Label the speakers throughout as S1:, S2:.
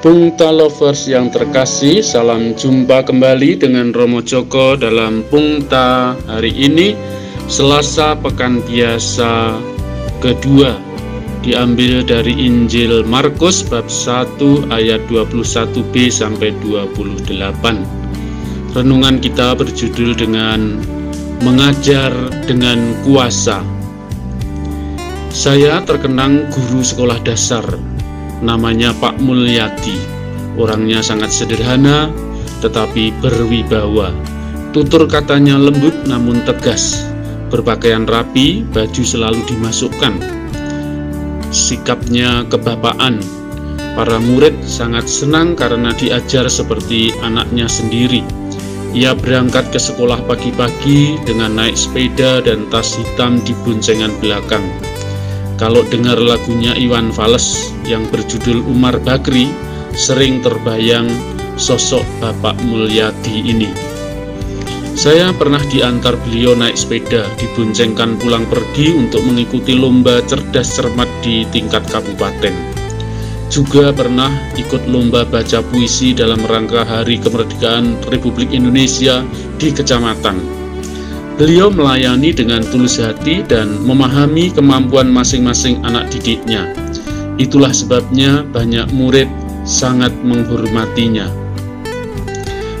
S1: Pungta Lovers yang terkasih, salam jumpa kembali dengan Romo Joko dalam Pungta hari ini, Selasa Pekan Biasa kedua, diambil dari Injil Markus bab 1 ayat 21b sampai 28. Renungan kita berjudul dengan Mengajar dengan Kuasa. Saya terkenang guru sekolah dasar namanya Pak Mulyadi. Orangnya sangat sederhana, tetapi berwibawa. Tutur katanya lembut namun tegas. Berpakaian rapi, baju selalu dimasukkan. Sikapnya kebapaan. Para murid sangat senang karena diajar seperti anaknya sendiri. Ia berangkat ke sekolah pagi-pagi dengan naik sepeda dan tas hitam di boncengan belakang. Kalau dengar lagunya Iwan Fals yang berjudul Umar Bakri, sering terbayang sosok Bapak Mulyadi ini. Saya pernah diantar beliau naik sepeda, diboncengkan pulang pergi untuk mengikuti lomba cerdas cermat di tingkat kabupaten. Juga pernah ikut lomba baca puisi dalam rangka Hari Kemerdekaan Republik Indonesia di kecamatan. Beliau melayani dengan tulus hati dan memahami kemampuan masing-masing anak didiknya. Itulah sebabnya banyak murid sangat menghormatinya.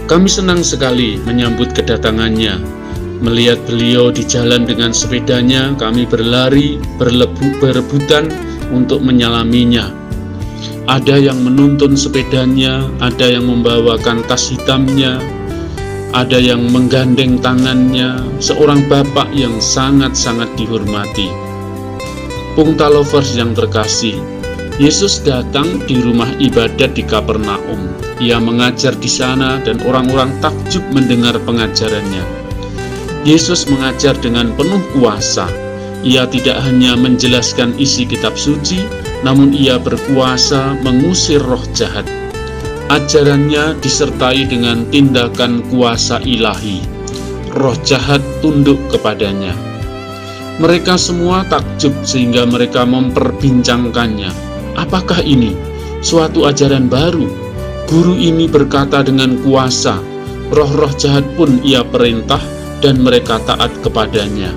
S1: Kami senang sekali menyambut kedatangannya. Melihat beliau di jalan dengan sepedanya, kami berlari, berlebu, berebutan untuk menyalaminya. Ada yang menuntun sepedanya, ada yang membawakan tas hitamnya, ada yang menggandeng tangannya, seorang bapak yang sangat-sangat dihormati. Pungta lovers yang terkasih, Yesus datang di rumah ibadat di Kapernaum. Ia mengajar di sana dan orang-orang takjub mendengar pengajarannya. Yesus mengajar dengan penuh kuasa. Ia tidak hanya menjelaskan isi kitab suci, namun ia berkuasa mengusir roh jahat Ajarannya disertai dengan tindakan kuasa ilahi. Roh jahat tunduk kepadanya. Mereka semua takjub sehingga mereka memperbincangkannya. Apakah ini suatu ajaran baru? Guru ini berkata dengan kuasa, roh-roh jahat pun ia perintah dan mereka taat kepadanya.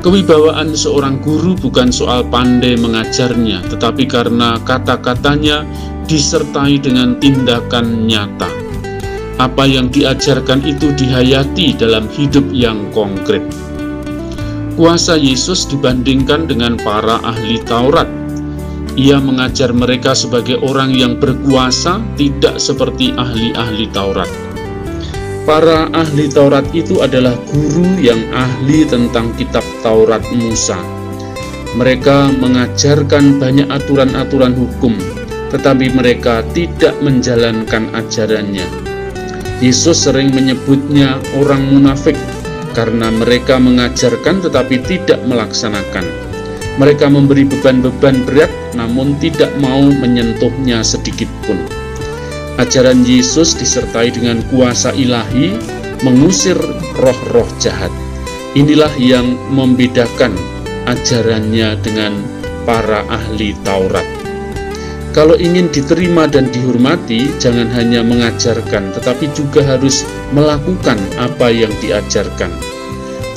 S1: Kewibawaan seorang guru bukan soal pandai mengajarnya, tetapi karena kata-katanya disertai dengan tindakan nyata. Apa yang diajarkan itu dihayati dalam hidup yang konkret. Kuasa Yesus dibandingkan dengan para ahli Taurat. Ia mengajar mereka sebagai orang yang berkuasa, tidak seperti ahli-ahli Taurat. Para ahli Taurat itu adalah guru yang ahli tentang kitab Taurat Musa. Mereka mengajarkan banyak aturan-aturan hukum, tetapi mereka tidak menjalankan ajarannya. Yesus sering menyebutnya orang munafik karena mereka mengajarkan tetapi tidak melaksanakan. Mereka memberi beban-beban berat namun tidak mau menyentuhnya sedikit pun. Ajaran Yesus disertai dengan kuasa ilahi mengusir roh-roh jahat. Inilah yang membedakan ajarannya dengan para ahli Taurat. Kalau ingin diterima dan dihormati, jangan hanya mengajarkan, tetapi juga harus melakukan apa yang diajarkan.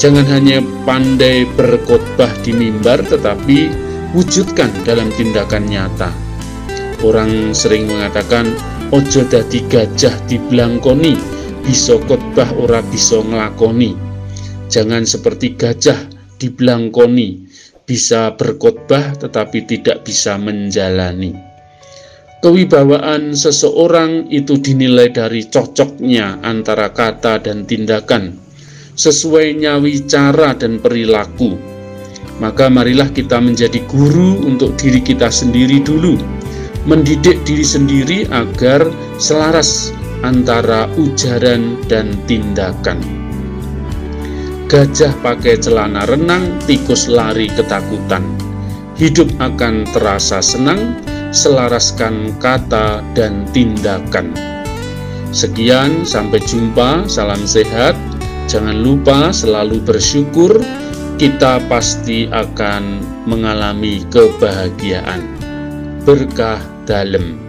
S1: Jangan hanya pandai berkhotbah di mimbar, tetapi wujudkan dalam tindakan nyata. Orang sering mengatakan, ojo dadi gajah di belangkoni, bisa khotbah ora bisa ngelakoni. Jangan seperti gajah di belangkoni, bisa berkhotbah tetapi tidak bisa menjalani. Kewibawaan seseorang itu dinilai dari cocoknya antara kata dan tindakan, sesuai nyawi cara dan perilaku. Maka marilah kita menjadi guru untuk diri kita sendiri dulu, mendidik diri sendiri agar selaras antara ujaran dan tindakan. Gajah pakai celana renang, tikus lari ketakutan. Hidup akan terasa senang, selaraskan kata dan tindakan. Sekian, sampai jumpa. Salam sehat. Jangan lupa selalu bersyukur. Kita pasti akan mengalami kebahagiaan. Berkah dalam.